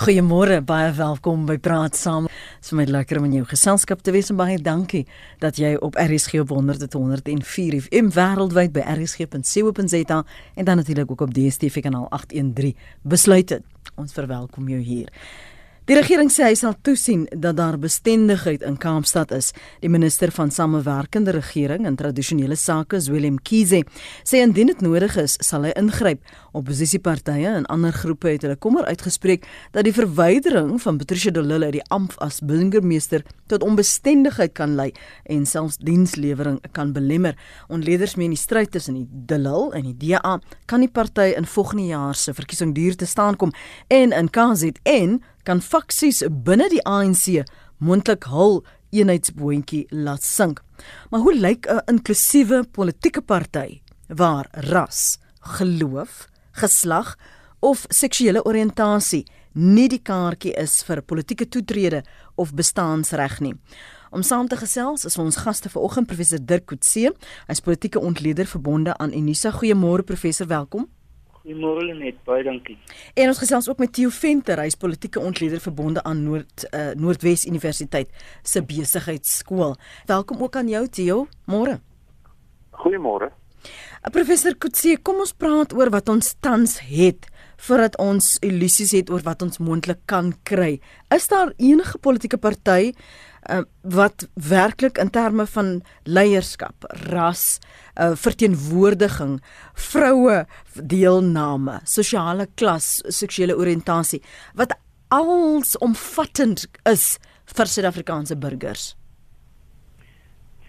Goeiemôre, baie welkom by Praat Saam. Dit is my lekker om in jou geselskap te wees en baie dankie dat jy op RSG op 100.104 FM wêreldwyd by rsg.co.za en dan natuurlik ook op DStv kanaal 813 besluit het. Ons verwelkom jou hier. Die regering sê hy sal toesien dat daar bestendigheid in Kaapstad is. Die minister van Samewerkende Regering en Tradisionele Sake, Willem Kiese, sê indien dit nodig is, sal hy ingryp. Opposisiepartye en ander groepe het hulle kommer uitgespreek dat die verwydering van Patricia de Lille uit die amp as burgemeester tot onbestendigheid kan lei en selfs dienslewering kan belemmer. Ontleeders meen die stryd tussen die de Lille en die DA kan die party in volgende jaar se verkiesing duur te staan kom en in KZN kan faksies binne die ANC moontlik hul eenheidsboontjie laat sink. Maar hoe lyk 'n inklusiewe politieke party waar ras, geloof, geslag of seksuele oriëntasie nie die kaartjie is vir politieke toetrede of bestaansreg nie? Om saam te gesels is ons gaste vanoggend professor Dirk Coetzee, hy's politieke ontleder verbonde aan Unisa. Goeiemôre professor, welkom. Goeiemôre net, baie dankie. En ons gesels ook met Theo Venter, hy's politieke ontleder verbonde aan Noord uh, Noordwes Universiteit se besigheidskool. Welkom ook aan jou Theo, môre. Goeiemôre. Uh, professor Kutsie, kom ons praat oor wat ons tans het voordat ons illusies het oor wat ons moontlik kan kry. Is daar enige politieke party uh, wat werklik in terme van leierskap, ras, uh, verteenwoordiging, vroue deelname, sosiale klas, seksuele oriëntasie wat alsomvattend is vir Suid-Afrikaanse burgers.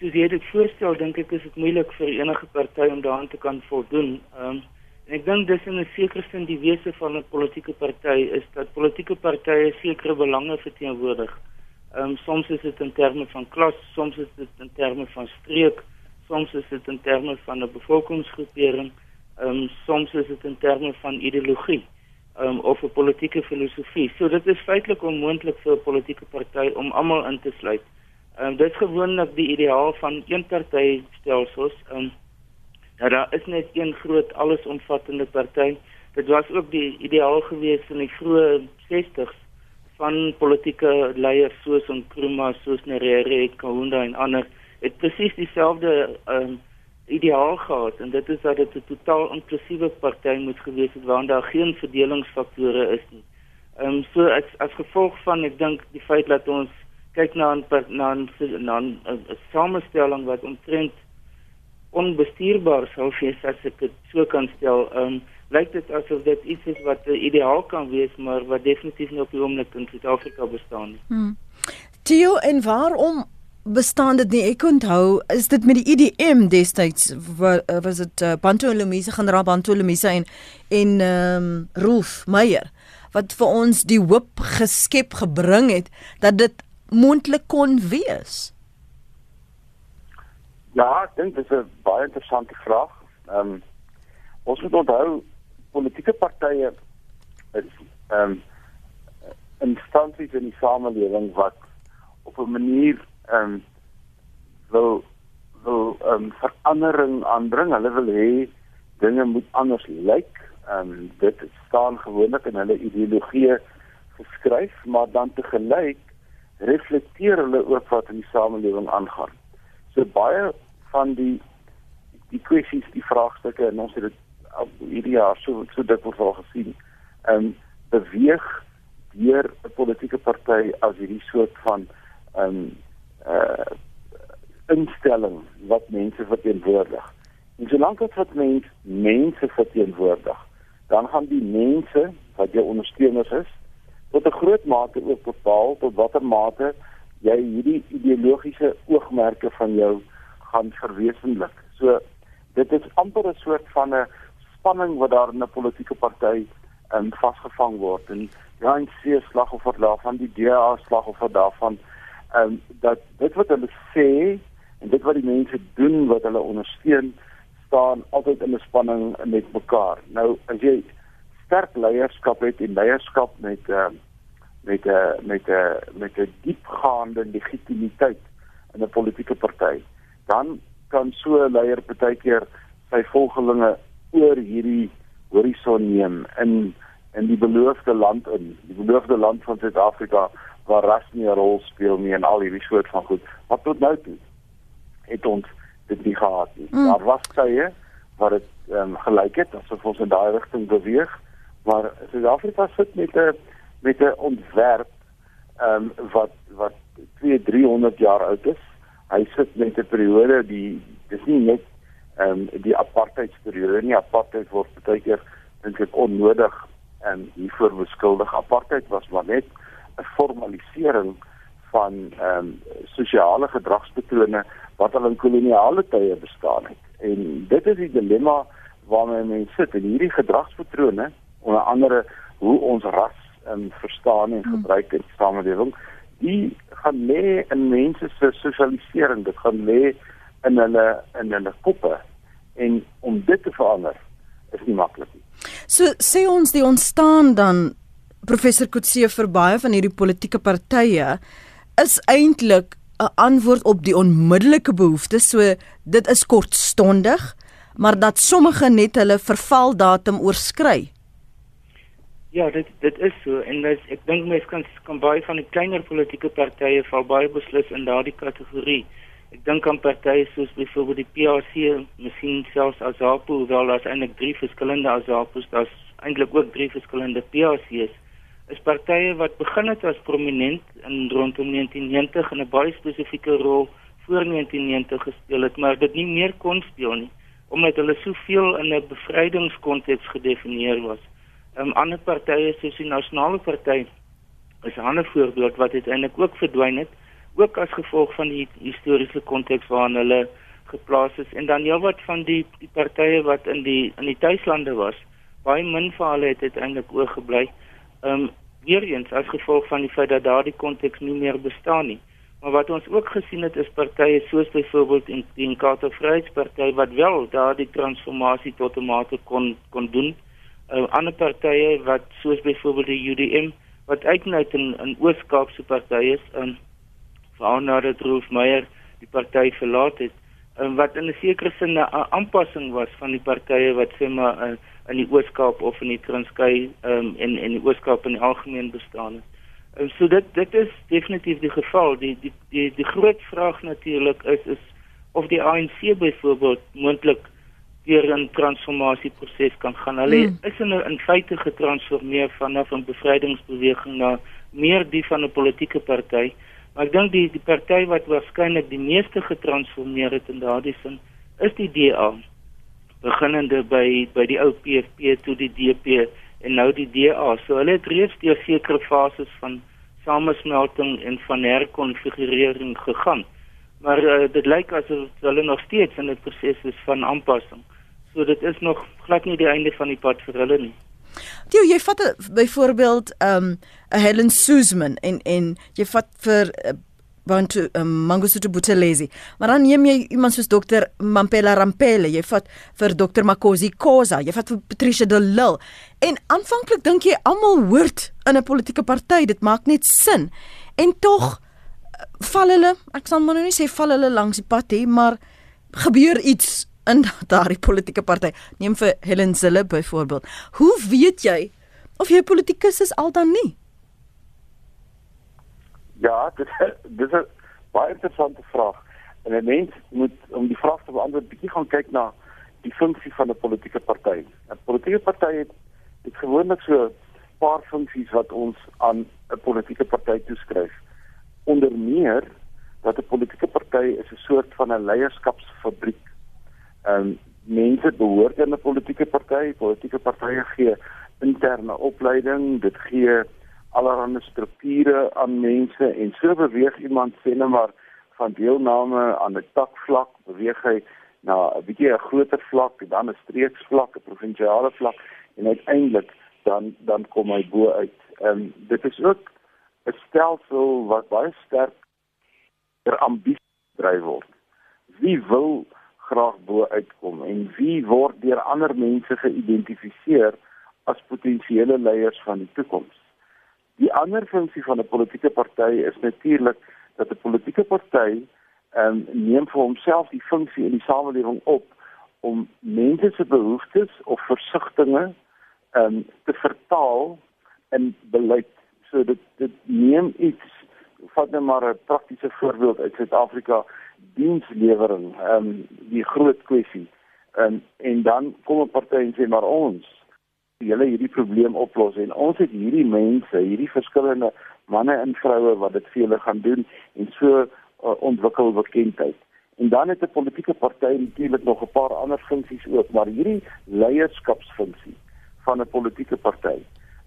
Soos jy dit voorstel, dink ek is dit moeilik vir enige party om daaraan te kan voldoen. Ehm um, en ek dink dis in 'n sekere sin die wese van 'n politieke party is dat politieke partye sekere belange verteenwoordig. Ehm um, soms is dit in terme van klas, soms is dit in terme van streek, soms is dit in terme van 'n bevolkingsgroepering, ehm um, soms is dit in terme van ideologie, ehm um, of 'n politieke filosofie. So dit is feitelik onmoontlik vir 'n politieke party om almal in te sluit. Ehm um, dit is gewoonlik die ideaal van eenpartytelsels, ehm um, dat daar is net een groot allesomvattende party. Dit was ook die ideaal geweest in die vroeë 60s van politieke leiers soos Nkrumah, soos Nyerere, Kaunda en ander het presies dieselfde um, ideaal gehad en dit is dat dit 'n totaal inklusiewe party moet gewees het waar daar geen verdelingsfaktore is nie. Ehm um, so as as gevolg van ek dink die feit dat ons kyk na 'n na 'n na 'n samestelling wat omtrent onbestuurbaar sou wees as ek dit so kan stel. Ehm um, lyk dit asof dit iets is wat uh, ideaal kan wees, maar wat definitief nie op die oomblik in Suid-Afrika bestaan nie. Hmm. Tio en waarom bestaan dit nie? Ek onthou, is dit met die IDM e destyds eh, was dit uh, Bantu Lumisa, generaal Bantu Lumisa en en ehm um, Rolf Meyer wat vir ons die hoop geskep gebring het dat dit moontlik kon wees. Ja, ek dink dit is 'n baie interessante vraag. Ehm um, ons moet onthou politieke partye is ehm um, instansies in die samelewing wat op 'n manier ehm um, wil wil ehm um, verandering aanbring. Hulle wil hê dinge moet anders lyk. Ehm um, dit staan gewoonlik in hulle ideologie geskryf, maar dan te gelyk reflekteer hulle ook wat in die samelewing aangaan. So baie van die die kwessies, die vraagstukke en ons het dit hierdie jaar so so word al gesien. Ehm um, beweeg deur 'n politieke party as hierdie soort van ehm um, uh instelling wat mense verteenwoordig. En solank dit wat mense mense verteenwoordig, dan gaan die mense wat jou ondersteuners is tot 'n groot mate ook bepaal tot watter mate jy hierdie ideologiese oogmerke van jou gaan verwesenlik. So dit is amper 'n soort van 'n spanning wat daar in 'n politieke party um, vasgevang word en ja, en se slagoffer daarvan die DA slagoffer daarvan ehm um, dat dit wat hulle sê en dit wat die mense doen wat hulle ondersteun staan altyd in 'n spanning met mekaar. Nou as jy sterk leierskap het en leierskap met ehm uh, met 'n met 'n met 'n diepgaande legitimiteit in 'n politieke party, dan kan so 'n leier baie keer sy volgelinge oor hierdie horison neem in in die beloofde land in, die beloofde land van Suid-Afrika waar ras nie 'n rol speel nie en al hierdie soort van goed. Wat tot nou toe het ons dit nie gehad nie. Mm. Daar was tye waar dit ehm um, gelyk het asof ons in daai rigting beweeg, maar Suid-Afrika sit met 'n met 'n ontwerp ehm um, wat wat 2 300 jaar oud is. Hy sit met 'n periode die dis nie net ehm um, die apartheidsperiode nie. Apartheid word baie keer dink ek onnodig en um, hiervoor beskuldig. Apartheid was maar net 'n formalisering van ehm um, sosiale gedragspatrone wat al in koloniale tye bestaan het. En dit is die dilemma waarmee mense sit en hierdie gedragspatrone onder andere hoe ons ras um, verstaan en hmm. gebruik in die samelewing, die gaan lê in mense se sosialisering, dit gaan lê in hulle in hulle koppe en om dit te verander is nie maklik nie. So sê ons die ontstaan dan professor Kutse vir baie van hierdie politieke partye is eintlik 'n antwoord op die onmiddellike behoeftes. So dit is kortstondig, maar dat sommige net hulle vervaldatum oorskry. Ja, dit dit is so en dis, ek dink mense kan kan baie van die kleiner politieke partye val baie beslis in daardie kategorie. Ek dink aan partye soos byvoorbeeld die PAC, miskien selfs AZAPO, hoewel daar's eintlik drie verskillende AZAPO's, daar's eintlik ook drie verskillende PAC's. Is partye wat begin het as prominent in rondom 1990 en 'n baie spesifieke rol voor 1990 gespeel het, maar dit nie meer kon speel nie omdat hulle soveel in 'n bevrydingskonteks gedefinieer was. Ehm um, ander partye soos die Nasionale Party is 'n ander voorbeeld wat uiteindelik ook verdwyn het, ook as gevolg van die historiese konteks waarin hulle geplaas is en dan heelwat van die die partye wat in die in die tuislande was, baie min van hulle het uiteindelik oorgebly. Ehm um, weer eens as gevolg van die feit dat daardie konteks nie meer bestaan nie. Maar wat ons ook gesien het is partye soos byvoorbeeld in die Inkatha Vryheidsparty wat wel daardie transformasie tot 'n mate kon kon doen uh, ander partye wat soos byvoorbeeld die UDM wat uitnet in in Oos-Kaapse partye is in veral nadat Rolf Meyer die party verlaat het en wat in 'n sekere sin 'n aanpassing was van die partye wat sê maar uh, in die Oos-Kaap of in die Transkei um, en en die Oos-Kaap in die algemeen bestaan het. En so dit dit is definitief die geval. Die die die die groot vraag natuurlik is is of die ANC byvoorbeeld moontlik deur 'n transformasieproses kan gaan. Hulle mm. is in 'n in feite getransformeer vanaf 'n bevrydingsbeweging na meer die van 'n politieke party. Maar ek dink die die party wat waarskynlik die meeste getransformeer het in daardie sin is die DA. Beginnende by by die ou PFP toe die DP en nou die DA. So hulle het reeds deur sekere fases van samesmelting en van herkonfigurering gegaan. Maar uh, dit lyk asof hulle nog steeds in 'n proses is van aanpassing. So dit is nog glad nie die einde van die pad vir hulle nie. Jy jy vat byvoorbeeld ehm, um, Helen Suzman en en jy vat vir uh, want um, Mangosuthu Buthelezi. Maar dan neem jy iemand soos dokter Mampela Rampele, jy vat vir dokter Makosi Khoza, jy vat vir Patricia de Lille. En aanvanklik dink jy almal hoort in 'n politieke party, dit maak net sin. En tog eh, val hulle, ek sal maar nou nie sê val hulle langs die pad hê, maar gebeur iets in daardie politieke party. Neem vir Helen Zille byvoorbeeld. Hoe weet jy of jy politikus is al dan nie? Ja, dit dis 'n baie interessante vraag. En 'n mens moet om die vraag te beantwoord, bietjie gaan kyk na die funksie van 'n politieke party. 'n Politieke party het dit gewoonlik so 'n paar funksies wat ons aan 'n politieke party toeskryf. Onder meer dat 'n politieke party is 'n soort van 'n leierskapsfabriek Ehm um, mense behoort in 'n politieke party, politieke partye gee interne opleiding, dit gee allerlei strukture aan mense en so beweeg iemand net maar van deelname aan 'n takvlak beweeg hy na 'n bietjie 'n groter vlak, dan 'n streeksvlak, 'n provinsiale vlak en uiteindelik dan dan kom hy bo uit. Ehm um, dit is ook 'n stelsel wat baie sterk ter ambisie gedryf word. Wie wil graag bo uitkom en wie word deur ander mense geïdentifiseer as potensiële leiers van die toekoms. Die ander funksie van 'n politieke party is natuurlik dat 'n politieke party ehm um, neem vir homself die funksie in die samelewing op om mense se behoeftes of versigtings um, te vertaal in beleid. So dit dit neem iets vat net maar 'n praktiese voorbeeld uit Suid-Afrika dienslewering, ehm um, die groot kwessie. Ehm um, en dan kom 'n party en sê maar ons julle hierdie probleem oplos en ons het hierdie mense, hierdie verskillende manne en vroue wat dit vir julle gaan doen en so uh, ontwikkel bekendheid. En dan het 'n politieke party natuurlik nog 'n paar ander funksies ook, maar hierdie leierskapsfunksie van 'n politieke party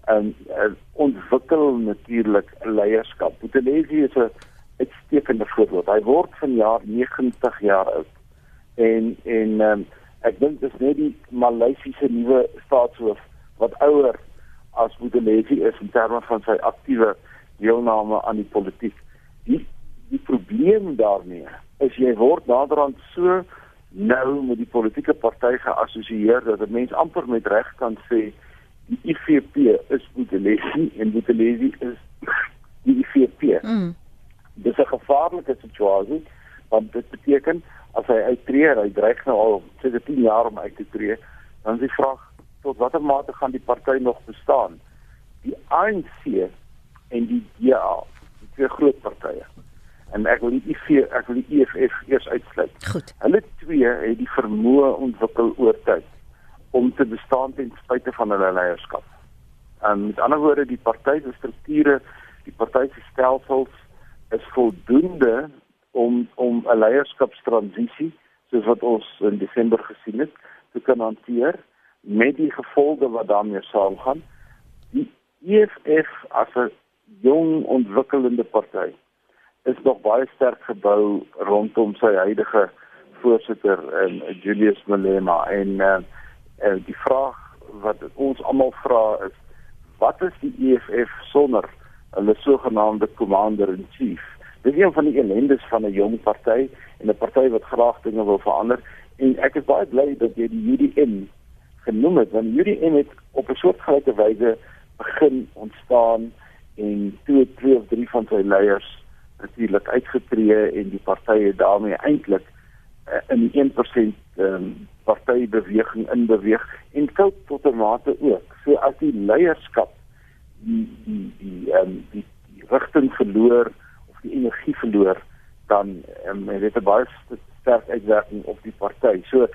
en uh, ontwikkel natuurlik leierskap. Boetelesi is 'n uitstekende voorbeeld. Hy word vanjaar 90 jaar oud. En en um, ek dink dis net die Maleisiese nuwe staatshoof wat ouer as Boetelesi is in terme van sy aktiewe deelname aan die politiek. Die die probleem daarmee is jy word naderhand so nou met die politieke party geassosieer dat 'n mens amper met reg kan sê die IFP is Boetelesi en Boetelesi is die IFP. Mm. Dis 'n gevaarlike situasie want dit beteken as hy uittreë, hy dreig nou al seker 10 jaar om uit te tree, dan is die vraag tot watter mate gaan die party nog bestaan? Die ANC en die DA, die twee groot partye. En ek wil die IFP, ek wil die EFF eers uitsluit. Goed. Hulle twee het die vermoë ontwikkel oor tyd om te bestaan ten spyte van hulle leierskap. En met ander woorde, die party se strukture, die party se stelsels is voldoende om om 'n leierskapstransisie soos wat ons in Desember gesien het te kan hanteer met die gevolge wat daarmee saamgaan. Die EFF as 'n jong ontwikkelende party is nog baie sterk gebou rondom sy huidige voorsitter en Julius Malema en uh, uh, die vraag wat ons almal vra is wat is die EFF sonder hulle sogenaamde commander in chief? Dit is een van die ellendes van 'n jong party en 'n party wat graag dinge wil verander. En ek is baie bly dat jy die UDM genoem het want UDM het op 'n soortgelyke wyse begin ontstaan en twee twee of drie van sy leiers natuurlik uitgetree en die partye daarmee eintlik uh, in 1% um, partybeweging in beweeg en koop tot 'n mate ook. So as die leierskap die die die ehm um, die, die rigting verloor die energie verloor dan um, het dit 'n baie sterk uitwerking op die party. So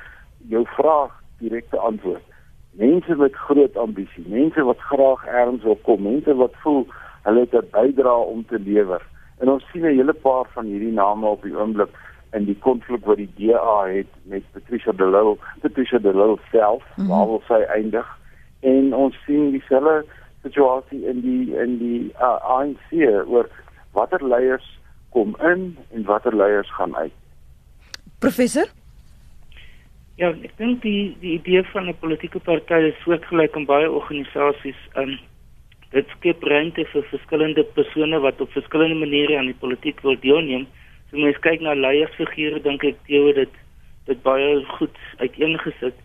jou vraag direkte antwoord. Mense met groot ambisie, mense wat graag ergens wil kom, mense wat voel hulle het 'n bydrae om te lewer. En ons sien 'n hele paar van hierdie name op die oomblik in die konflik wat die DA het met Patricia de Lille, Patricia de Lille self, mm -hmm. waar wil sy eindig? En ons sien dieselfde situasie in die in die uh, ANC oor watter leiers kom in en watter leiers gaan uit. Professor? Ja, ek dink die die idee van 'n politieke party is soortgelyk in baie organisasies. Um dit skep ruimte vir verskillende persone wat op verskillende maniere aan die politiek wil deelneem. So mens kyk na leiersfigure, dink ek teoor dit dit baie goed uiteengesit.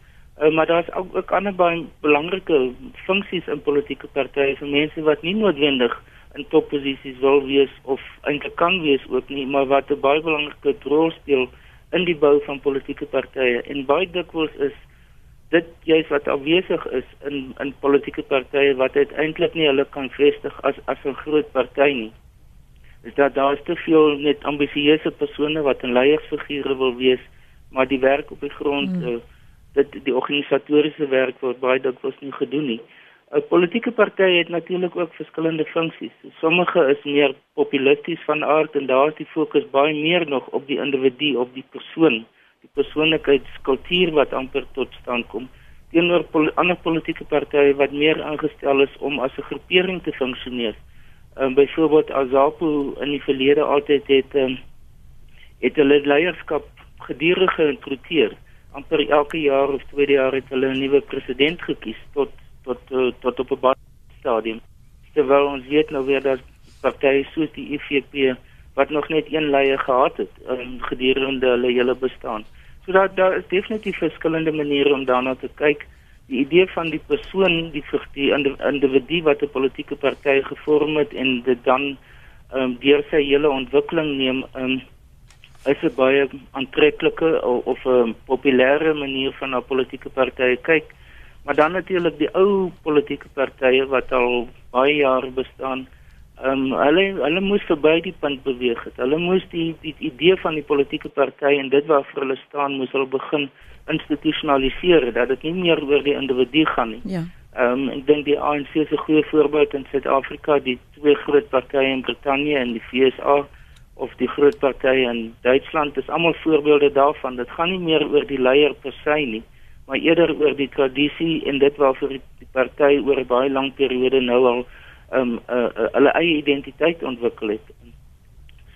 Uh, maar daar's ook, ook ander baie belangrike funksies in politieke partye vir mense wat nie noodwendig in topposisies wil wees of eintlik kan wees ook nie, maar wat 'n baie belangrike rol speel in die bou van politieke partye. En baie dikwels is dit juist wat afwesig is in in politieke partye wat uiteindelik nie hulle kan vestig as as 'n groot party nie. Is dat daar is te veel net ambisieuse persone wat 'n leiersfigure wil wees, maar die werk op die grond hmm. uh, dit die organisatoriese werk word baie dikwels nie gedoen nie. 'n Politieke party het natuurlik ook verskillende funksies. Sommige is meer populisties van aard en daar is die fokus baie meer nog op die individu, op die persoon, die persoonlikheidskultuur wat amper tot stand kom. Teenoor pol ander politieke partye wat meer aangestel is om as 'n groepering te funksioneer. Um, byvoorbeeld Azapo in die verlede altyd het um, het hulle leierskap gedurig geïnkludeer. amper elke jaar of tweede jaar het hulle 'n nuwe president gekies tot tot uh, tot op 'n baie stadium. Terwyl ons weet nou weer dat partye soos die IFP wat nog net een leier gehad het um, gedurende hulle hele bestaan. So dat daar is definitief verskillende maniere om daarna te kyk. Die idee van die persoon, die die individu wat 'n politieke party gevorm het en dit dan ehm um, deur sy hele ontwikkeling neem, um, is 'n baie aantreklike of 'n populêre manier van 'n politieke party kyk Maar dan natuurlik die ou politieke partye wat al baie jare bestaan. Ehm um, hulle hulle moes verby die punt beweeg het. Hulle moes die die idee van die politieke party en dit waarvoor hulle staan moes hulle begin institusionaliseer dat dit nie meer oor die individu gaan nie. Ja. Ehm um, ek dink die ANC is 'n goeie voorbeeld in Suid-Afrika, die twee groot partye in Brittanje en die FSA of die groot partye in Duitsland is almal voorbeelde daarvan. Dit gaan nie meer oor die leier per se nie, maar eerder oor die tradisie en dit waarvoor die party oor 'n baie lang periode nou al ehm um, uh, uh, hulle eie identiteit ontwikkel het.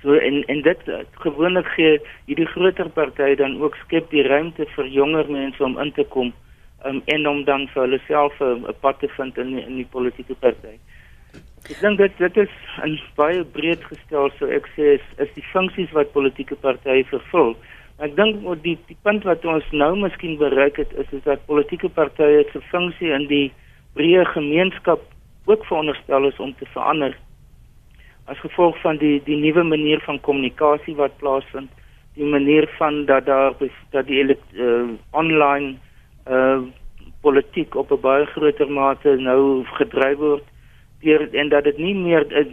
So en en dit gewoonlik gee hierdie groter partye dan ook skep die ruimte vir jonger mense om in te kom um, en om dan vir hulle self 'n pad te vind in die, in die politieke party. Ek dink dit dit is 'n baie breed gestel so ek sê is, is die funksies wat politieke partye vervul. Ek dink oor die die punt wat ons nou miskien bereik het is is dat politieke partye se funksie in die breë gemeenskap ook veronderstel is om te verander as gevolg van die die nuwe manier van kommunikasie wat plaasvind die manier van dat daar dat die uh, online uh politiek op 'n baie groter mate nou gedryf word deur en dat dit nie meer uh,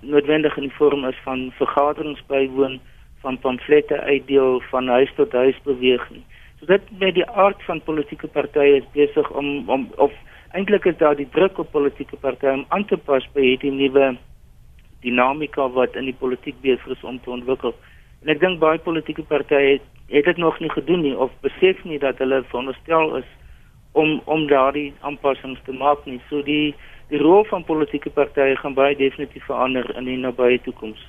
noodwendig in die vorm is van vergaderings bywoon van pamflette uitdeel van huis tot huis beweging. So dit met die aard van politieke partye is besig om om of eintlik is daar die druk op politieke partye om aan te pas by hierdie nuwe dinamika wat in die politiek besig is om te ontwikkel. En ek dink baie politieke partye het, het dit nog nie gedoen nie of besef nie dat hulle veronderstel is om om daardie aanpassings te maak nie. So die die rol van politieke partye gaan baie definitief verander in die nabye toekoms.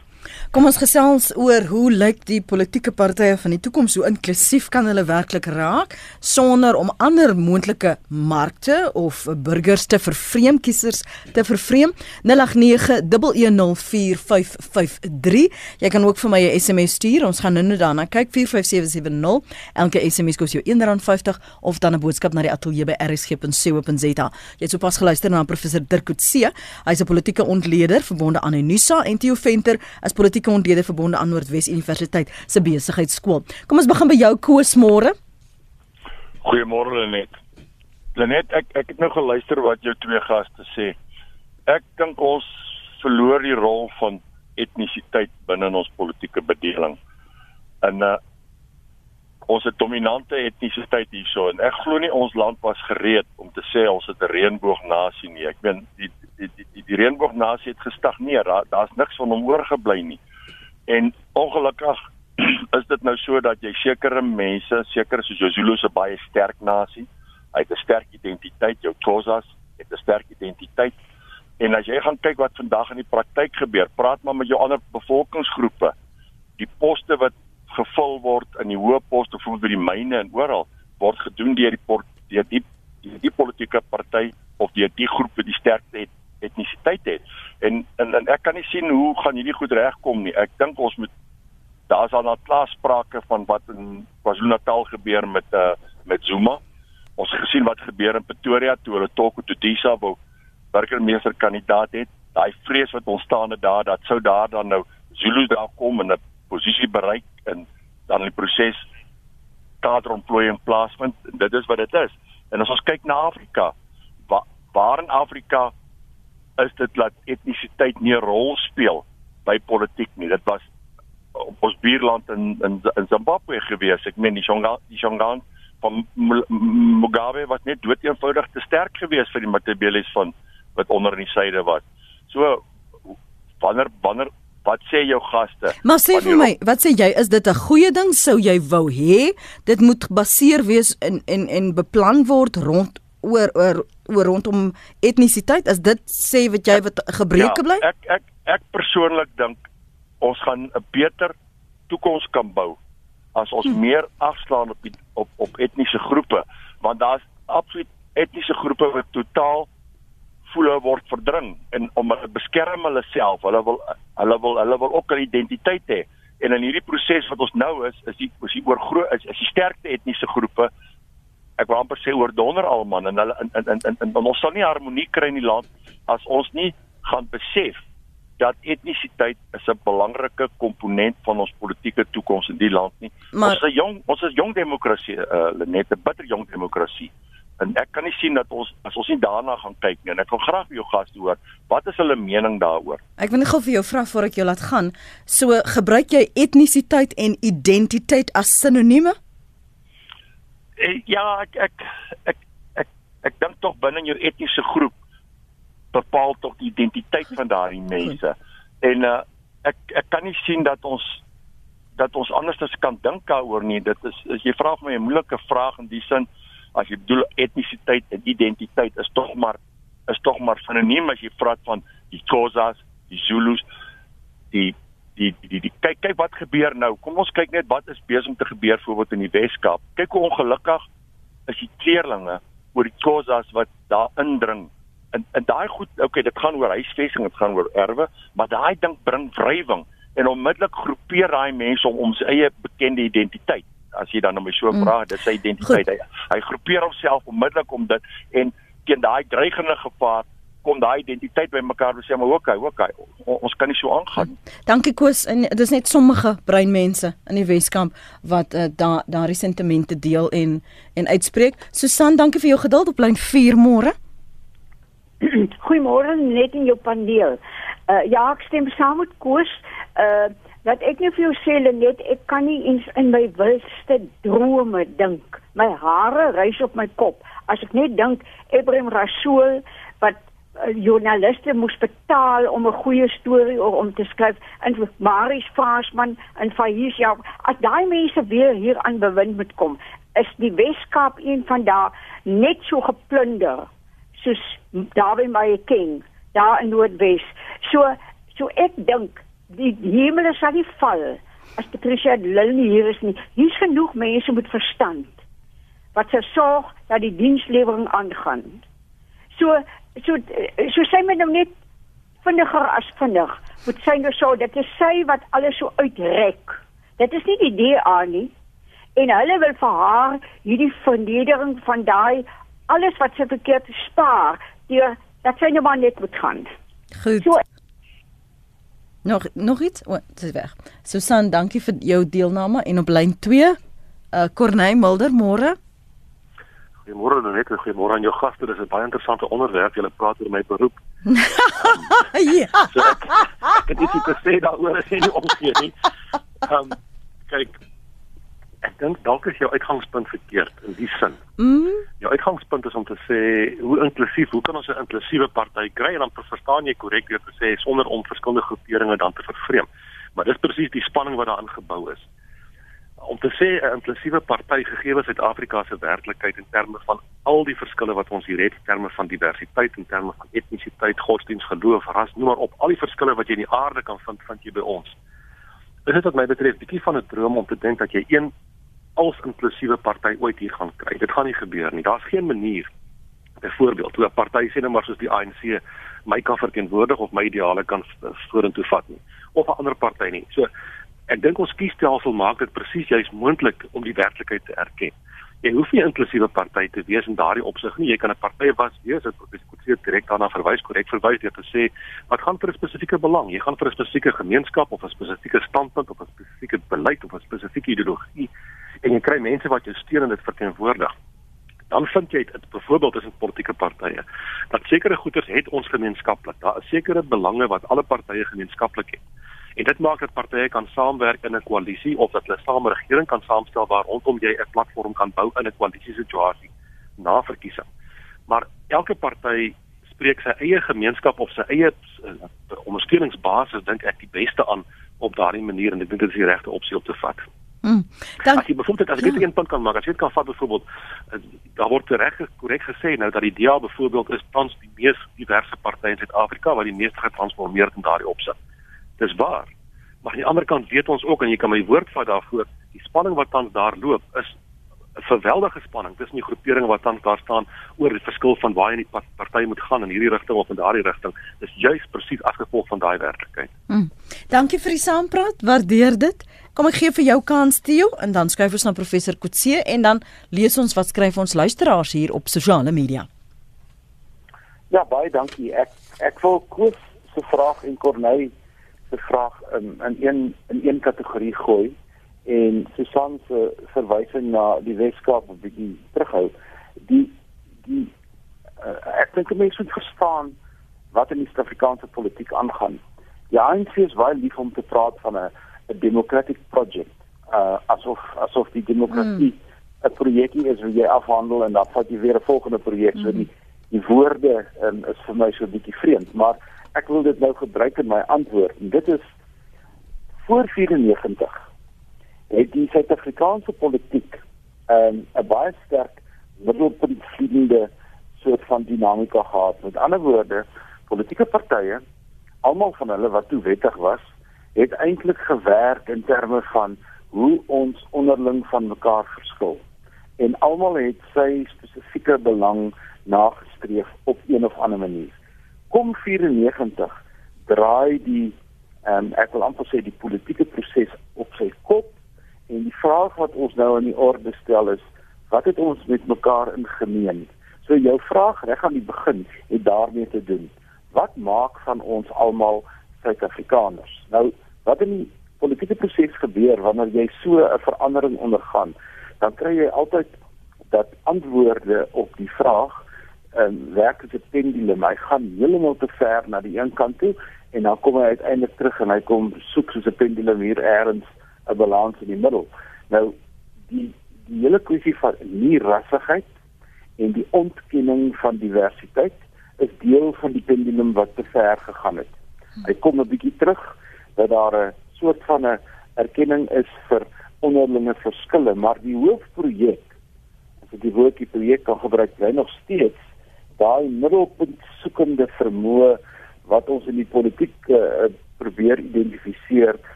Kom ons gesels oor hoe lyk die politieke partye van die toekoms, hoe inklusief kan hulle werklik raak sonder om ander moontlike markte of burgers te vervreem, kiesers te vervreem. 0891104553. Jy kan ook vir my 'n SMS stuur. Ons gaan nou-nou daarna kyk 45770. Elke SMS kos jou R1.50 of dan 'n boodskap na die ateljee by rsg.co.za. Jy het sopas geluister na professor Dirk Coetzee. Hy's 'n politieke ontleder verbonde aan Unisa en Theo Venter as politieke ontleder verbonde aan Noordwes Universiteit se besigheidskool. Kom ons begin by jou Koos môre. Goeiemôre Lenet. Lenet, ek ek het nou geluister wat jou twee gaste sê. Ek dink ons verloor die rol van etnisiteit binne ons politieke bedeling. En uh ons het dominante etnisiteit hierso en ek glo nie ons land was gereed om te sê ons het 'n reënboognasie nie. Ek meen die die die die, die reënboognasie het gestagneer. Daar daar's niks van hom oorgebly nie. En ongelukkig is dit nou so dat jy sekere mense, seker soos Zulu se baie sterk nasie, hy het 'n sterk identiteit, jou Khoisas het 'n sterk identiteit. En as jy gaan kyk wat vandag in die praktyk gebeur, praat maar met jou ander bevolkingsgroepe. Die poste wat gevul word in die hoë poste, byvoorbeeld by die myne en oral, word gedoen deur die deur die die, die politieke party of deur die groep wat die sterkste et, etnisiteit het. En, en en ek kan nie sien hoe gaan hierdie goed regkom nie. Ek dink ons moet daar's al 'n klaar sprake van wat in KwaZulu-Natal gebeur met uh met Zuma. Ons het gesien wat gebeur in Pretoria toe hulle Toko Tudisa wou burgemeester kandidaat het. Daai vrees wat ontstaan het daar dat sou daar dan nou Zulu daar kom en 'n posisie bereik en dan die proses kaderontplooiing plaasvind. Dit is wat dit is. En as ons kyk na Afrika, wa, waar in Afrika is dit dat etnisiteit nie 'n rol speel by politiek nie. Dit was op ons buurland in in, in Zimbabwe gewees. Ek meen die Shonga die Shongaan van Mugabe was net dood eenvoudig te sterk geweest vir die Matabele's van wat onder in die suide was. So wanneer wanneer wat sê jou gaste? Maar sê vir my, wat sê jy is dit 'n goeie ding sou jy wou hê? Dit moet gebaseer wees in en en beplan word rond oor oor oor rondom etnisiteit. Is dit sê wat jy wat gebreke ja, bly? Ek ek ek persoonlik dink ons gaan 'n beter toekoms kan bou as ons hmm. meer afslaan op die, op op etniese groepe want daar's absoluut etniese groepe wat totaal voel hulle word verdring en om hulle beskerm hulle self hulle wil hulle wil hulle wil ook 'n identiteit hê en in hierdie proses wat ons nou is is die is die oor groot is, is die sterkste etniese groepe ek wil amper sê oor donder almal en hulle in in in, in, in ons sal nie harmonie kry in die land as ons nie gaan besef dat etnisiteit is 'n belangrike komponent van ons politieke toekoms in die land nie. Maar, ons is 'n jong ons is jong demokrasie, uh, net 'n bitter jong demokrasie. En ek kan nie sien dat ons as ons nie daarna gaan kyk nie. En ek wil graag jou gaste hoor, wat is hulle mening daaroor? Ek wil net gou vir jou vra voor ek jou laat gaan. So gebruik jy etnisiteit en identiteit as sinonieme? Eh, ja, ek ek ek ek, ek dink tog binne jou etniese groep bepaal tog die identiteit van daardie mense. En uh, ek ek kan nie sien dat ons dat ons anders kan dink daaroor nie. Dit is as jy vra vir my 'n moeilike vraag in die sin as jy bedoel etnisiteit en identiteit is tog maar is tog maar sinoniem as jy praat van die Khoisas, die Zulus, die die die die, die kyk kyk wat gebeur nou. Kom ons kyk net wat is besig om te gebeur voorbeeld in die Weskaap. Kyk hoe ongelukkig is die kleerlinge oor die Khoisas wat daar indring en en daai goed, okay, dit gaan oor huisvesting, dit gaan oor erwe, maar daai ding bring wrywing en onmiddellik groepeer daai mense om sy eie bekende identiteit. As jy dan nou my so vra, mm. dis sy identiteit. Hy, hy groepeer homself onmiddellik om dit en teen daai dreigende gevaar kom daai identiteit by mekaar en sê maar okay, okay, ons kan nie so aangaan nie. Dankie Koos en dis net sommige breinmense in die Weskamp wat uh, da daardie sentimente deel en en uitspreek. Susan, dankie vir jou geduld op lyn 4 môre. Goeiemôre net in jou paneel. Uh ja, ek stem saam met Koos. Uh dat ek net vir jou sê net ek kan nie eens in my wildste drome dink. My hare rys op my kop as ek net dink Ibrahim Rasool wat uh, joernaliste moes betaal om 'n goeie storie of om te skryf en Marius Faasman en Faiz ja, as daai mense weer hier aan bewind moet kom, is die Weskaap een van daai net so geplunder soos daar by my king daar in Noordwes. So so ek dink die hemel sal nie val as Patricia Lynn hier is nie. Hier's genoeg mense met verstand wat se sorg dat die dienslewering aangaan. So so so sê my nou net vinniger as vinnig. Moet sy nou so dat dit sê wat alles so uitrek. Dit is nie die DA nie. En hulle wil vir haar hierdie vernedering van daai alles wat sy verkeerd spaar, deur dat sy nou maar net moet gaan. Goed. So, nog nog iets? O, dit is weg. Susan, dankie vir jou deelname en op lyn 2, uh Corneil Mulder, môre. Goeiemôre net, goeiemôre aan jou gaste. Dit is 'n baie interessante onderwerp. Jy praat oor my beroep. ja. So ek, ek het iets te sê daaroor as jy nie omgee nie. Ehm um, kyk, ek dink dalk is jou uitgangspunt verkeerd in die sin. Mm. Jou uitgangspunt is om te sê hoe inklusief, hoe kan ons 'n inklusiewe party kry en dan verstaan jy korrek deur te sê sonder om verskillende groeperinge dan te vervreem. Maar dis presies die spanning wat daarin gebou is. Om te sê 'n inklusiewe party gegee Suid-Afrika se werklikheid in terme van al die verskille wat ons hier het in terme van diversiteit en terme van etnisiteit, godsdiens, geloof, ras, noem maar op, al die verskille wat jy in die aarde kan vind, vind jy by ons. Dit is wat my betref bietjie van 'n droom om te dink dat jy een als inklusiewe party ooit hier gaan kry. Dit gaan nie gebeur nie. Daar's geen manier byvoorbeeld hoe 'n party sê net maar soos die ANC my kan verteenwoordig of my ideale kan vorentoe vat nie of 'n ander party nie. So ek dink ons kiesstelsel maak dit presies juis moontlik om die werklikheid te erken. Jy hoef nie 'n inklusiewe party te wees in daardie opsig nie. Jy kan 'n party was wees wat spesifiek direk daarna verwys, korrek verwys deur te sê wat gaan vir 'n spesifieke belang. Jy gaan vir 'n spesifieke gemeenskap of 'n spesifieke standpunt of 'n spesifieke beleid of 'n spesifieke ideologie en jy kry mense wat jou steun en dit verteenwoordig. Dan vind jy dit byvoorbeeld tussen politieke partye dat sekere goederes het ons gemeenskaplik. Daar is sekere belange wat alle partye gemeenskaplik het. En dit maak dat partye kan saamwerk in 'n koalisie of dat hulle saam 'n regering kan saamstel waar rondom jy 'n platform kan bou in 'n koalisie situasie na verkiesing. Maar elke party spreek sy eie gemeenskap of sy eie uh, ondersteuningsbasis dink ek die beste aan op daardie manier en ek dink dit is die regte opsie om te vat. Mm. Dan as jy byvoorbeeld as ek ja. een punt kan maak, as jy dit kan vat byvoorbeeld uh, daar word reg korrek gesê nou dat die DA byvoorbeeld is tans die mees diverse party in Suid-Afrika wat die meeste getransformeer in daardie opsig. Dis waar. Maar aan die ander kant weet ons ook en jy kan my woord vat daarvoor, die spanning wat tans daar loop is 'n geweldige spanning tussen die groeperinge wat tans daar staan oor die verskil van waar jy in die party moet gaan in hierdie rigting of in daardie rigting. Dis juis presies as gevolg van daai werklikheid. Mm. Dankie vir die saampraat. Waardeer dit. Kom ek gee vir jou kans Theo en dan skuif ons na professor Kutse en dan lees ons wat skryf ons luisteraars hier op sosiale media. Ja, baie dankie. Ek ek wil Koos se vraag en Corneille se vraag in in een in een kategorie gooi en Susan se verwysing na die Weskaap 'n bietjie terughou. Die die uh, ek dink mense moet verstaan wat in die Suid-Afrikaanse politiek aangaan. Die ANC is baie lief om te praat van 'n 'n democratic project. Uh asof asof die demokrasie mm. 'n projekie is wat jy afhandel en dan vat jy weer 'n volgende projek. Mm. So die die woorde um, is vir my so 'n bietjie vreemd, maar ek wil dit nou gebruik in my antwoord. En dit is voor 94 het die Suid-Afrikaanse politiek um, 'n baie sterk middelpuntvliegende soort van dinamika gehad. Met ander woorde, politieke partye, almal van hulle wat toe wettig was, het eintlik gewerk in terme van hoe ons onderling van mekaar verskil. En almal het sy spesifieke belang nagestreef op een of ander manier. Kom 94 draai die ehm um, ek wil amper sê die politieke proses op sy kop en die vraag wat ons nou aan die orde stel is wat het ons met mekaar in gemeen? So jou vraag reg aan die begin het daarmee te doen. Wat maak van ons almal Suid-Afrikaners? Nou, wat in die politieke proses gebeur wanneer jy so 'n verandering ondergaan, dan kry jy altyd dat antwoorde op die vraag um, werk as 'n pendulum, hy gaan heeltemal te ver na die een kant toe en dan kom hy uiteindelik terug en hy kom soek soos 'n pendulum hier eers 'n balans in die middel. Nou die die hele kwessie van nie rassigheid en die ontkenning van diversiteit is deel van die pendulum wat te ver gegaan het. Hy kom 'n bietjie terug dat daar 'n soort van 'n erkenning is vir onderlinge verskille, maar die hoofprojek as ek die woordjie projek kan gebruik, bly nog steeds daai middelpunt soekende vermoë wat ons in die politiek uh, probeer identifiseer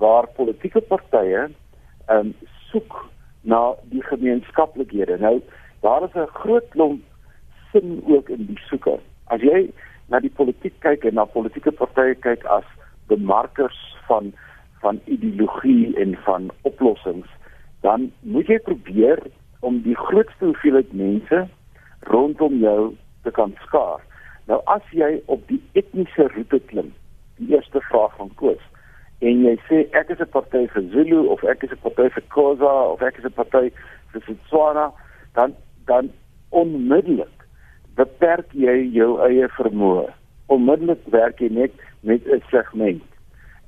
waar politieke partye um, soek na die gemeenskaplikhede. Nou daar is 'n groot klomp sin ook in die soeke. As jy na die politiek kyk en na politieke partye kyk as bemarkers van van ideologie en van oplossings, dan moet jy probeer om die grootste hoeveelheid mense rondom jou te kan skaar. Nou as jy op die etniese roete klim, die eerste vraag van Koos, en jy sê ek is 'n party vir Zulu of ek is 'n party vir Khoza of ek is 'n party vir Setswana, dan dan onmiddellik beperk jy jou eie vermoë. Onmiddellik werk jy net met 'n segment.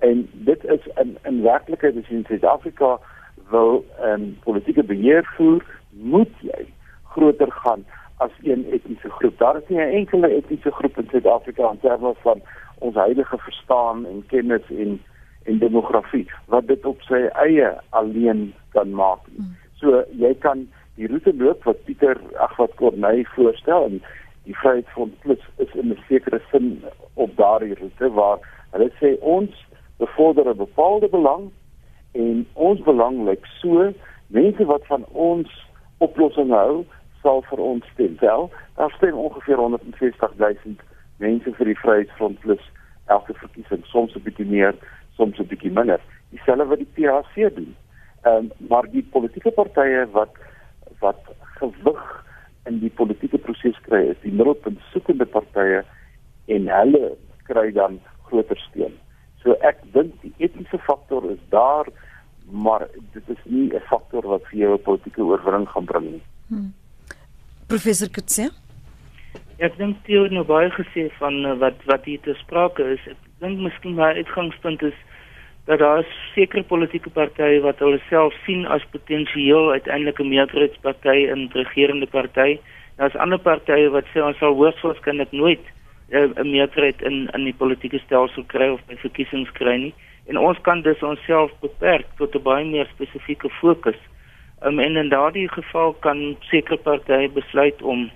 En dit is in in werklikheid jy in Suid-Afrika wil 'n um, politieke beheer voer, moet jy groter gaan as een etniese groep. Daar is nie 'n enkele etniese groep in Suid-Afrika in terme van ons huidige verstaan en kennis en en demografie wat dit op sy eie alleen kan maak. Hmm. So jy kan die roete loop wat Pieter ag wat Corneille voorstel en die Vryheidsfront Plus is in 'n sekere sin op daardie roete waar hulle sê ons bevorder 'n bepaalde belang en ons belang lyk so mense wat van ons oplossing hou sal vir ons stem. Wel, daar stem ongeveer 160 000 mense vir die Vryheidsfront Plus elke verkiesing, soms 'n bietjie meer, soms 'n bietjie minder. Dieselfde wat die PAC doen. Ehm um, maar die politieke partye wat wat gewig in die politieke proses kry is die middelpunt soekende partye en hulle kry dan groter steun. So ek dink die etiese faktor is daar, maar dit is nie 'n faktor wat vir jou 'n politieke oorwinning gaan bring nie. Hmm. Professor Kutse? Ek dink jy het nou baie gesê van uh, wat wat hier te sprake is. Ek dink miskien my uitgangspunt is dat daar sekere politieke partye wat hulle self sien as potensieel uiteindelik 'n meerderheidsparty in regerende party. Daar's ander partye wat sê ons sal hoogstwaarskynlik nooit eh, 'n uh, meerderheid in in die politieke stelsel kry of by verkiesings kry nie. En ons kan dus onsself beperk tot 'n baie meer spesifieke fokus. Um, en in daardie geval kan sekere partye besluit om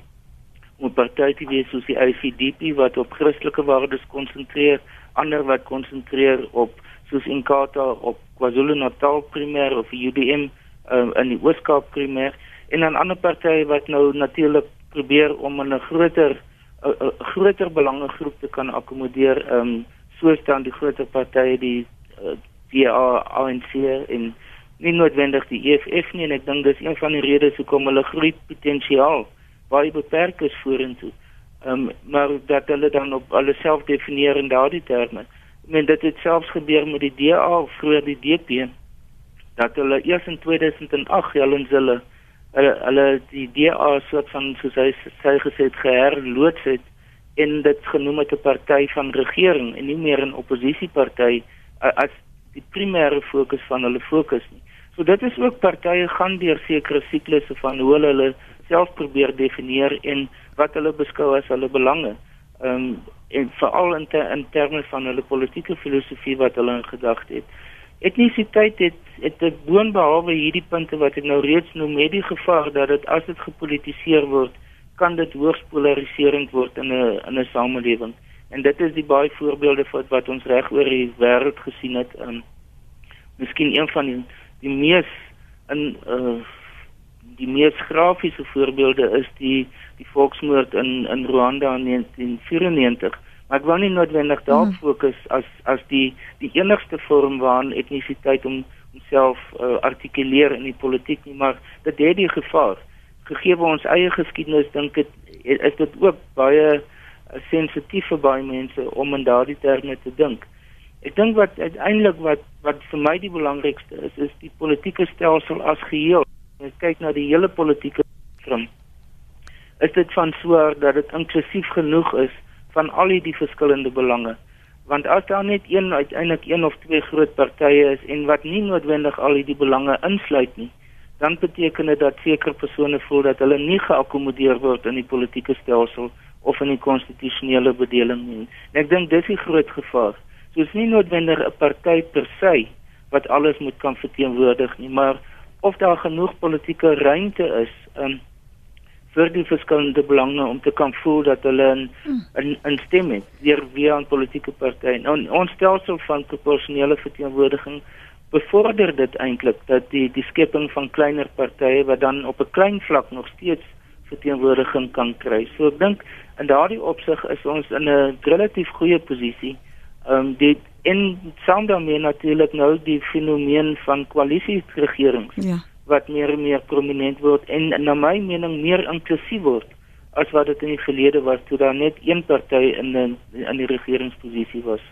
om 'n party te wees soos die IFDP wat op Christelike waardes konsentreer, ander wat konsentreer op soos Inkatha op KwaZulu-Natal primêr of UDM um, in die Oos-Kaap primêr en dan ander partye wat nou natuurlik probeer om 'n groter 'n groter belangegroep te kan akkommodeer um soos dan die groter partye die uh, die ANC en nie noodwendig die EFF nie en ek dink dis een van die redes hoekom hulle groei potensiaal baie beperk is vorentoe. Ehm um, maar dat hulle dan op hulle self definieer in daardie terme men dit het selfs gebeur met die DA of vroeër die DP dat hulle eers in 2008 hulle hulle hulle hulle die DA soort van soos hy sê gesê het geherloods het en dit genoem het 'n party van regering en nie meer 'n oppositieparty as die primêre fokus van hulle fokus nie. So dit is ook partye gaan deur sekere siklusse van hoe hulle hulle self probeer definieer en wat hulle beskou as hulle belange. Ehm um, en veral in, te, in terme van hulle politieke filosofie wat hulle in gedagte het. Etnisiteit het het te boonbehalwe hierdie punte wat ek nou reeds noem, het die gevaar dat dit as dit gepolitiseer word, kan dit hoogs polariserend word in 'n in 'n samelewing. En dit is die baie voorbeelde wat wat ons reg oor die wêreld gesien het. Ehm um, Miskien een van die die mees in uh die mees grafiese voorbeelde is die die volksmoord in in Rwanda in 1994 maar ek wou nie noodwendig daarop mm. fokus as as die die enigste vorm waarin etnisiteit om homself uh, artikuleer in die politiek nie maar dit het die gevaar. Gegee ons eie geskiedenis dink ek is dit ook baie uh, sensitief vir baie mense om in daardie terme te dink ek dink wat uiteindelik wat wat vir my die belangrikste is is die politieke stelsel as geheel as kyk na die hele politieke spektrum is dit van soort dat dit inklusief genoeg is van al die verskillende belange. Want as daar net een uiteindelik een of twee groot partye is en wat nie noodwendig al die belange insluit nie, dan beteken dit dat sekere persone voel dat hulle nie geakkommodeer word in die politieke stelsel of in die konstitusionele bedeling nie. En ek dink dis die groot gevaar. So is nie noodwendig 'n party per se wat alles moet kan verteenwoordig nie, maar of daar genoeg politieke ruimte is um, vir die verskillende belange om te kan voel dat hulle 'n 'n 'n stem het deur wie aan politieke partye. Nou ons stelsel van proporsionele verteenwoordiging bevorder dit eintlik dat die die skepping van kleiner partye wat dan op 'n klein vlak nog steeds verteenwoordiging kan kry. So ek dink in daardie opsig is ons in 'n relatief goeie posisie. Ehm um, dit in saam daarmee natuurlik nou die fenomeen van koalisieregerings. Ja wat meer en meer prominent word en na my mening meer inklusief word as wat dit in die verlede was toe daar net een party in in, in die regeringsposisie was.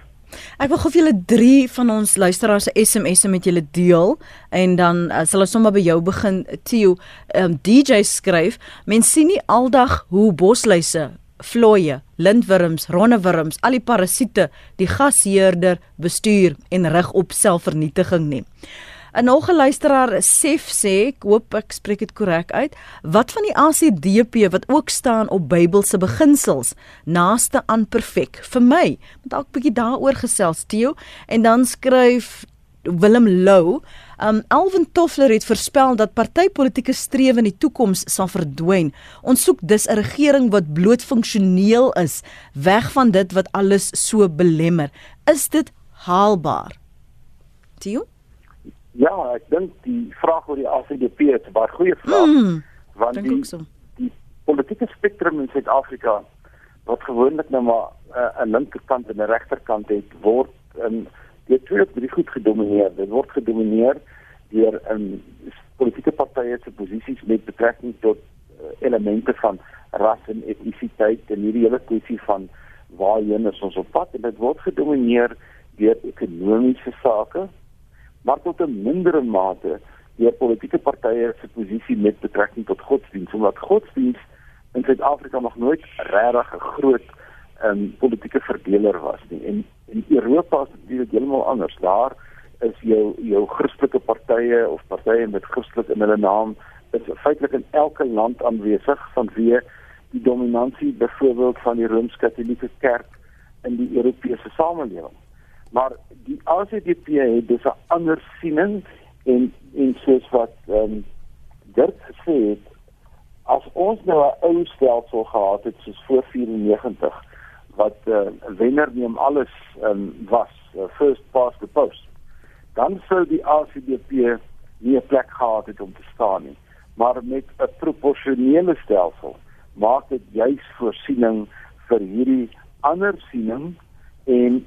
Ek wil gou vir julle 3 van ons luisteraars se SMS'e met julle deel en dan uh, sal ons sommer by jou begin Theo. Um, DJ skryf: "Mens sien nie aldag hoe bosluise, vlooie, lintwurms, ronnewurms, al die parasiete die gasheerder bestuur en rig op selfvernietiging nie." 'n Nog 'n luisteraar Sef sê, ek hoop ek spreek dit korrek uit, wat van die ACDP wat ook staan op Bybelse beginsels, naaste aan perfek vir my. Moet dalk 'n bietjie daaroor gesels, Theo, en dan skryf Willem Lou, um Alvin Toffler het voorspel dat partytetiese strewe in die toekoms sal verdwyn. Ons soek dus 'n regering wat bloot funksioneel is, weg van dit wat alles so belemmer. Is dit haalbaar? Theo? Ja, ek dink die vraag oor die ACDP is 'n baie goeie vraag. Mm, want die so. die politieke spektrum in Suid-Afrika wat gewoonlik nou maar uh, 'n linkerkant en 'n regterkant het, word in die twee baie goed gedomeineer. Dit word gedomeineer deur 'n um, politieke partye se posisies met betrekking tot uh, elemente van ras en etnisiteit en hierdie hele kwessie van waarheen ons op pad en dit word gedomeineer deur ekonomiese sake maar tot 'n mindere mate deur politieke partye se posisie met betrekking tot godsdienst omdat godsdienst in Suid-Afrika nog nooit regtig 'n groot um, politieke verdeler was nie. En in Europa is dit heeltemal anders. Daar is jou jou Christelike partye of partye met Christelik in hulle naam is feitelik in elke land aanwesig vanweë die dominansie byvoorbeeld van die Rooms-Katolieke Kerk in die Europese samelewing maar die ACDP het dus 'n ander siening en en soos wat ehm um, Dirk gesê het as ons nou 'n ou stelsel gehad het soos voor 94 wat uh, wenner neem alles um, was uh, first past the post dan sou die ACDP nie 'n plek gehad het om te staan nie maar met 'n proporsionele stelsel maak dit juis voorsiening vir hierdie ander siening en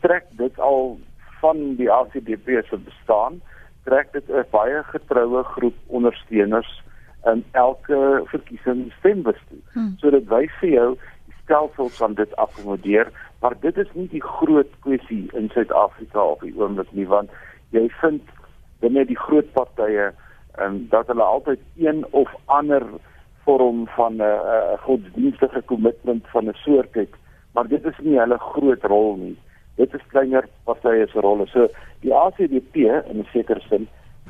trek dit al van die ACDP se bestaan trek dit 'n baie getroue groep ondersteuners in elke verkiesing stembestuur. Hmm. So dit wys vir jou die stelsel van dit akkommodeer, maar dit is nie die groot kwessie in Suid-Afrika op die oomblik nie want jy vind binne die groot partye um, dat hulle altyd een of ander vorm van 'n uh, uh, godsdienstige kommitment van 'n soort het, maar dit is nie hulle groot rol nie. Dit is kleiner partye se rolle. So die ACDP in 'n sekere sin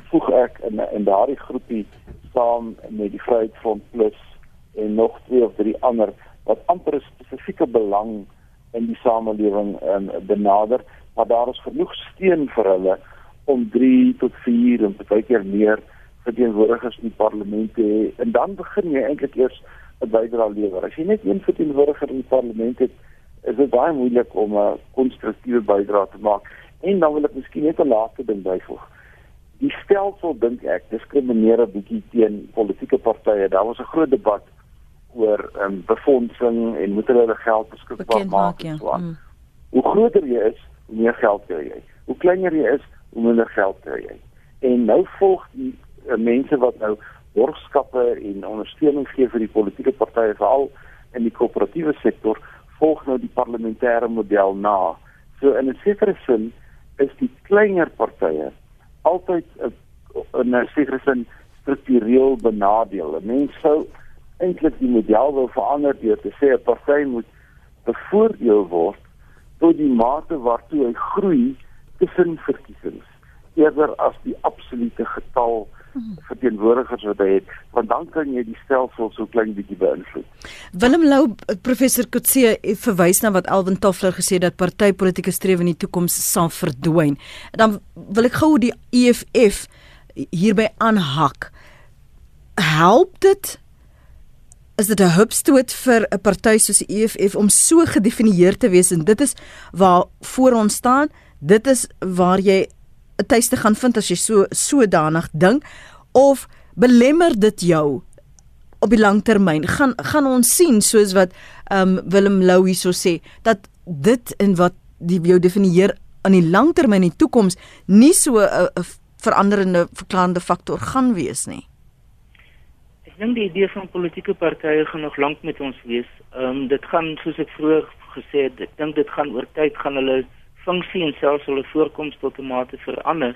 voeg ek in in daardie groepie saam met die Vryheidsfront Plus en nog twee of drie ander wat amper 'n spesifieke belang in die samelewing um, benader, maar daar is genoeg steun vir hulle om 3 tot 4 en baie keer meer verteenwoordigers in die parlement te hê en dan begin jy eintlik eers 'n bydrae lewer. As jy net een verteenwoordiger in die parlement het, is dit baie moeilik om 'n konstruktiewe bydrae te maak. En dan wil ek miskien net 'n laaste ding byvoeg. Die stelsel dink ek diskrimineer 'n bietjie teen politieke partye. Daar was 'n groot debat oor ehm um, befondsing en moet hulle geld beskikbaar maak en so aan. Mm. Hoe groter jy is, hoe meer geld kry jy. Hoe kleiner jy is, hoe minder geld kry jy. En nou volg die uh, mense wat nou borgskappe en ondersteuning gee vir die politieke partye veral in die koöperatiewe sektor volg nou die parlementêre model na. So in 'n sekere sin is die kleiner partye altyd uh, in 'n sekere sin struktureel benadeel. Mense sou eintlik die model wil verander deur te sê 'n party moet bevoordeel word tot die mate waartoe hy groei tussen verkiesings eerder as die absolute getal verteenwoordigers wat hy het want dan kan jy die stelsel so klein bietjie beïnvloed. Willem Lou professor Kutse verwys na wat Alvin Toffler gesê dat partytetiese strewe in die toekoms sal verdwyn. Dan wil ek gou die EFF hierby aanhak. Help dit is dit 'n hupstoot vir 'n party soos die EFF om so gedefinieer te wees en dit is waar voor ons staan. Dit is waar jy 'n tuiste gaan vind as jy so sodanig dink of belemmer dit jou op die lang termyn gaan gaan ons sien soos wat um Willem Lou hierso sê dat dit en wat die jou definieer aan die lang termyn in die toekoms nie so 'n veranderende verklarende faktor gaan wees nie. Dink die idee van politieke partye gaan nog lank met ons wees. Ehm um, dit gaan soos ek vroeër gesê het, ek dink dit gaan oor tyd gaan hulle funksie en selfs hulle voorkoms tot 'n mate verander.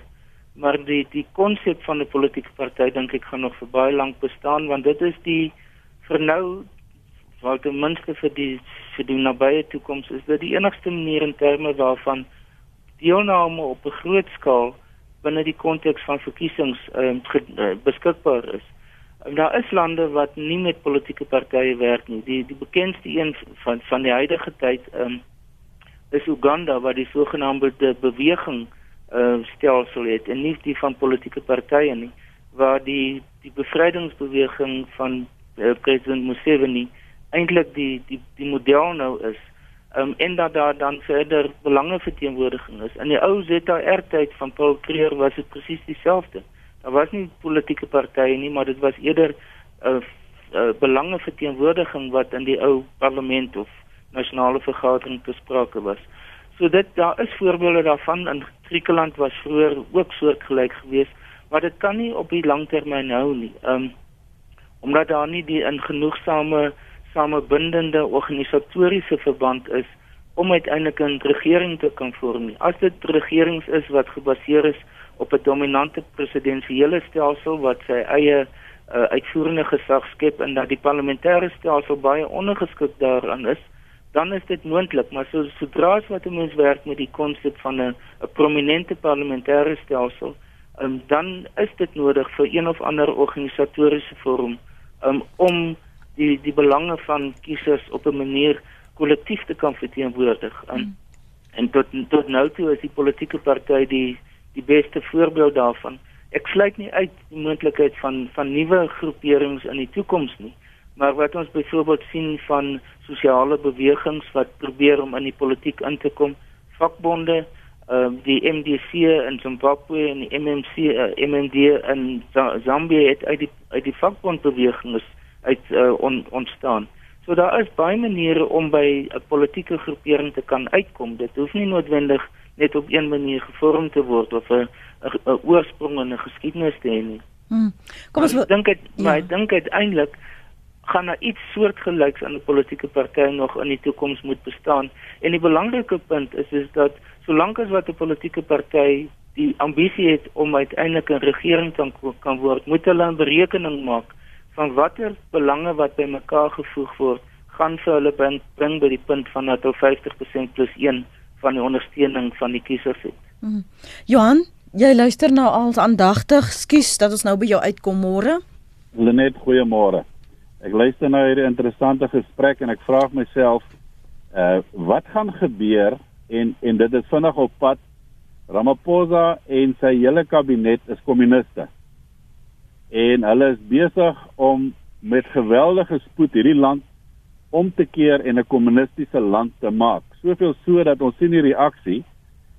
Maar die die konsep van 'n politieke party dink ek gaan nog vir baie lank bestaan want dit is die vir nou wat ten minste vir die vir die nabye toekoms is dit die enigste manier in terme waarvan deelname op 'n groot skaal binne die konteks van verkiesings um, beskikbaar is. En daar is lande wat nie met politieke partye werk nie. Die die bekendste een van van die huidige tyd um, is Uganda waar die sogenaamde beweging uh, stelsel het en nie die van politieke partye nie. Waar die die bevrydingsbeweging van uh, president Museveni eintlik die die die model nou is. Um, en dat daar dan verder belangeverteenwoordiging is. In die ou ZR tyd van Paul Creer was dit presies dieselfde daar was nie politieke partye nie maar dit was eerder 'n uh, uh, belangeverteenwoordiging wat in die ou parlement of nasionale vergadering te sprake was. So dit daar is voorbeelde daarvan in Griekeland was vroeër ook soortgelyk geweest, maar dit kan nie op die langtermyn hou nie. Um omdat daar nie die ingenoegsame samebindende organisatoriese verband is om uiteindelik 'n regering te kan vorm nie. As dit regerings is wat gebaseer is op 'n dominante presidensiële stelsel wat sy eie uh, uitvoerende gesag skep en dat die parlementêre stelsel baie ondergeskik daaraan is, dan is dit moontlik, maar so sodra as wat 'n mens werk met die konsep van 'n 'n prominente parlementêre stelsel, um, dan is dit nodig vir een of ander organisatoriese vorm um, om die die belange van kiesers op 'n manier kollektief te kan verteenwoordig. Um, mm. En tot tot nou toe is die politieke party die die beste voorbeeld daarvan. Ek sluit nie uit die moontlikheid van van nuwe groeperings in die toekoms nie. Maar wat ons byvoorbeeld sien van sosiale bewegings wat probeer om in die politiek in te kom, vakbonde, ehm uh, die MDC in Zimbabwe en die MMC uh, eh, MND in Zambia het uit die uit die vakbondbewegings uit uh, on, ontstaan. So daar is baie maniere om by 'n politieke groepering te kan uitkom. Dit hoef nie noodwendig net op een manier gevorm te word of 'n 'n oorsprong en 'n geskiedenis te hê nie. Hmm. Kom ons dink dit, maar ja. ek dink uiteindelik gaan daar iets soortgelyks aan 'n politieke party nog in die toekoms moet bestaan. En die belangrike punt is is dat solank as wat 'n politieke party die ambisie het om uiteindelik 'n regering te kan word, moet hulle 'n berekening maak van watter belange wat bymekaar gevoeg word, gaan vir hulle bring, bring by die punt van dat hulle 50% plus 1 van die ondersteuning van die kiesers het. Hmm. Johan, jy luister nou al aandagtig. Skus dat ons nou by jou uitkom môre. Lenet, goeiemôre. Ek luister na hierdie interessante gesprek en ek vra myself, uh wat gaan gebeur en en dit is vinnig op pad. Ramaphosa en sy hele kabinet is kommuniste. En hulle is besig om met geweldige spoed hierdie land om te keer en 'n kommunistiese land te maak. Soveel so dat ons sien die reaksie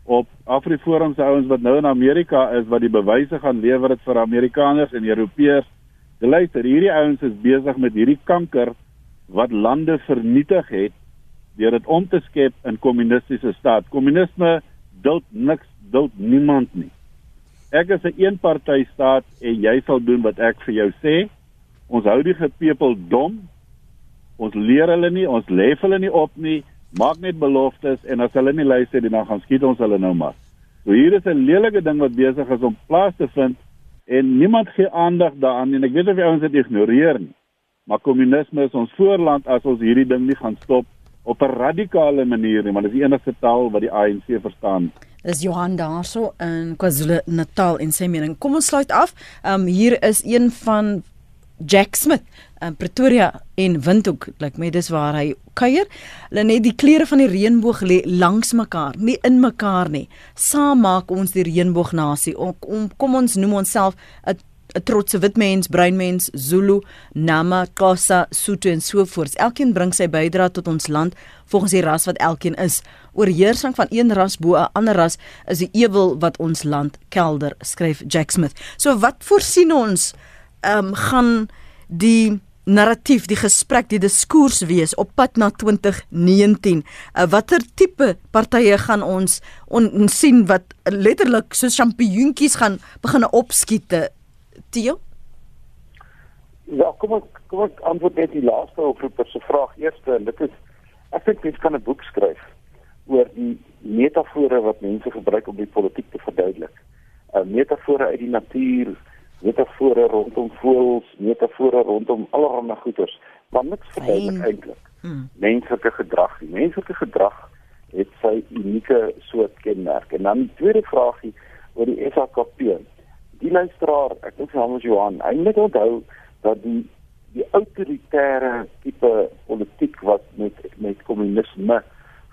op Afriforum se ouens wat nou in Amerika is wat die bewyse gaan lewer dit vir Amerikaners en Europeërs. Luister, hierdie ouens is besig met hierdie kanker wat lande vernietig het deur dit om te skep in kommunistiese staat. Kommunisme duld niks, duld niemand nie. Ek is 'n eenparty staat en jy sal doen wat ek vir jou sê. Ons hou die gepepel dom. Ons leer hulle nie, ons lê hulle nie op nie. Maak net beloftes en as hulle nie luister nie, dan gaan skiet ons hulle nou maar. So hier is 'n lelike ding wat besig is om plaas te vind en niemand gee aandag daaraan en ek weet of jy ons dit ignoreer nie. Maar kommunisme is ons voorland as ons hierdie ding nie gaan stop op 'n radikale manier nie, maar dis die enigste taal wat die ANC verstaan. Dis Johan daarso in KwaZulu-Natal in sy mening. Kom ons sluit af. Ehm um, hier is een van Jack Smith in Pretoria en Windhoek, lyk like my dis waar hy kuier. Hulle net die kleure van die reënboog lê langs mekaar, nie in mekaar nie. Saam maak ons die reënboognasie. Om kom ons noem onsself 'n 'n trotse wit mens, bruin mens, Zulu, Nama, Xhosa, Sotho en so voort. Elkeen bring sy bydrae tot ons land volgens die ras wat elkeen is. Oorheersing van een ras bo 'n ander ras is die ewel wat ons land kelder, skryf Jack Smith. So wat voorsien ons ehm um, gaan die narratief, die gesprek, die diskurs wees op pad na 2019. Uh, watter tipe partye gaan ons ons sien wat letterlik so champioentjies gaan begin opskiet? Theo? Ja, kom ek kom ek antwoord net die laaste oproeper se vraag eers en dit is ek dink mens kan 'n boek skryf oor die metafore wat mense gebruik om die politiek te verduidelik. uh, Metafore uit die natuur, metafore rondom voëls, metafore rondom allerlei goeters, maar niks verduidelik eintlik. Hmm. Menslike gedrag, die menslike gedrag het sy unieke soort kenmerke. En dan die tweede vraagie oor die SAKP die luisteraar, ek dink sy naam is Johan, hy moet onthou dat die die autoritaire tipe politiek wat met met kommunisme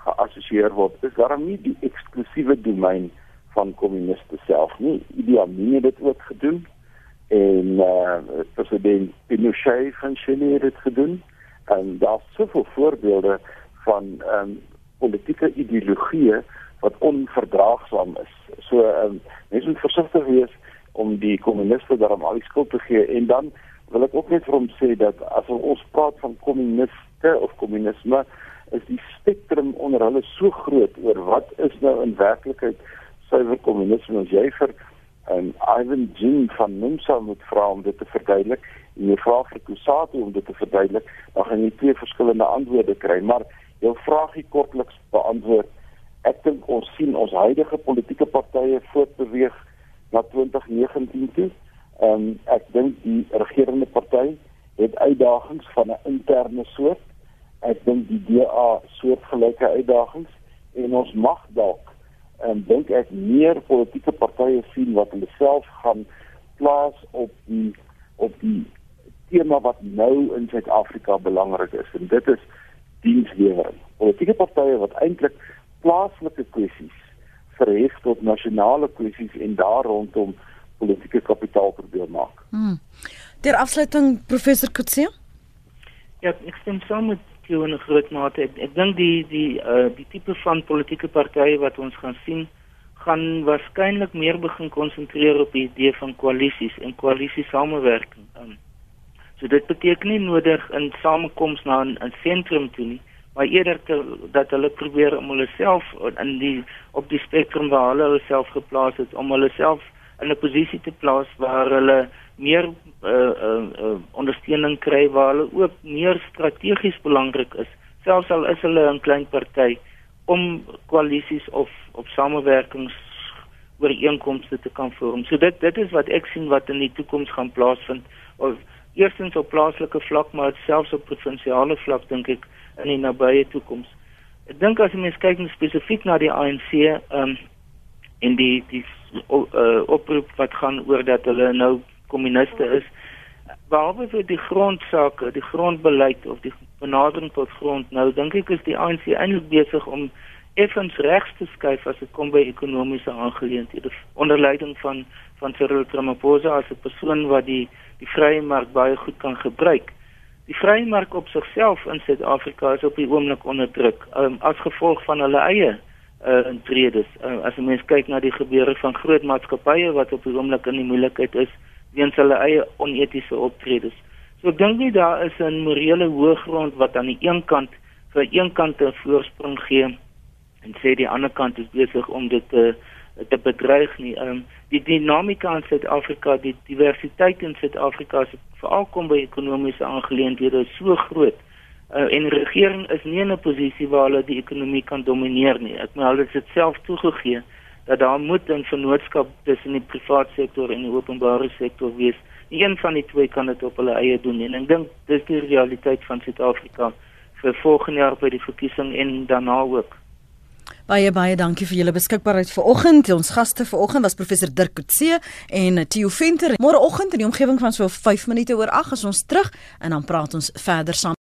geassosieer word, is daarom nie die eksklusiewe domein van kommuniste self nie. Idi Amin het dit ook gedoen en eh uh, president Pinochet van Chili het gedoen. En daar's soveel voorbeelde van ehm um, politieke ideologieë wat onverdraagsaam is. So ehm um, mense moet versigtig wees om die kommuniste daarom al die skuld te gee. En dan wil ek ook net vir hom sê dat as ons praat van kommuniste of kommunisme is die spektrum onder hulle so groot oor wat is nou in werklikheid suiwer kommunisme. As jy vir en Ivan Jin van Nimsa moet vra om dit te verduidelik. En jy vra vir Kusatu om dit te verduidelik. Dan gaan jy twee verskillende antwoorde kry. Maar jou vraagie kortliks beantwoord. Ek dink ons sien ons huidige politieke partye voortbeweeg na 2019 toe. Ehm um, ek dink die regerende party het uitdagings van 'n interne soort. Ek dink die DA soortgelyke uitdagings. En ons mag dalk um, dink ek meer politieke partye sien wat hulle self gaan plaas op die op die tema wat nou in Suid-Afrika belangrik is en dit is dienslewering. Politieke partye wat eintlik plaaslike kwessies verhef tot nasionale kwessies en daar rondom politieke kapitaal probeer maak. Hmm. Ter afsluiting professor Kutse? Ja, ek stem saam met jou in 'n groot mate. Ek, ek dink die die uh die tipe van politieke partye wat ons gaan sien gaan waarskynlik meer begin konsentreer op die idee van koalisies en koalisie samewerking. Um, so dit beteken nie nodig in samekoms na 'n sentrum toe nie, maar eerder te, dat hulle probeer om hulle self in die op die spektrum waar hulle hulle self geplaas het om hulle self in 'n posisie te plaas waar hulle meer uh, uh, uh, ondersteuning kry waar hulle ook meer strategies belangrik is selfs al is hulle 'n klein party om koalisies of op samewerkings ooreenkomste te kan vorm. So dit dit is wat ek sien wat in die toekoms gaan plaasvind. Of eerstens op plaaslike vlak maar selfs op provinsiale vlak dink ek in die nabye toekoms. Ek dink as jy mens kyk spesifiek na die ANC, ehm um, en die die uh, oproep wat gaan oor dat hulle nou kommuniste is, behalwe vir die grondsake, die grondbeleid of die benadering tot grond, nou dink ek is die ANC eintlik besig om effens regs te skuif as dit kom by ekonomiese aangeleenthede onder leiding van van Cyril Ramaphosa as 'n persoon wat die die vrye mark baie goed kan gebruik. Die vrye mark op sigself in Suid-Afrika is op die oomblik onder druk um, as gevolg van hulle eie uh, intredes. Uh, as 'n mens kyk na die gebeure van groot maatskappye wat op die oomblik in die moeilikheid is weens hulle eie onetiese optredes. So ek dink nie daar is 'n morele hoëgrond wat aan die een kant vir een kant 'n voorsprong gee en sê die ander kant is besig om dit te te bedreig nie. Ehm um, die dinamika in Suid-Afrika, die diversiteit in Suid-Afrika, veral kom by ekonomiese aangeleenthede so groot. Uh, en die regering is nie in 'n posisie waar hulle die ekonomie kan domineer nie. Ek meen hulle het dit self toegegee dat daar moet 'n vennootskap tussen die private sektor en die openbare sektor wees. Een van die twee kan dit op hulle eie doen nie. en ek dink dis die realiteit van Suid-Afrika vir volgende jaar by die verkiesing en daarna ook. Baie baie dankie vir julle beskikbaarheid vanoggend. Ons gaste vanoggend was professor Dirk Coetzee en Theo Venter. Môreoggend in die omgewing van so 5 minute oor 8 as ons terug en dan praat ons verder saam.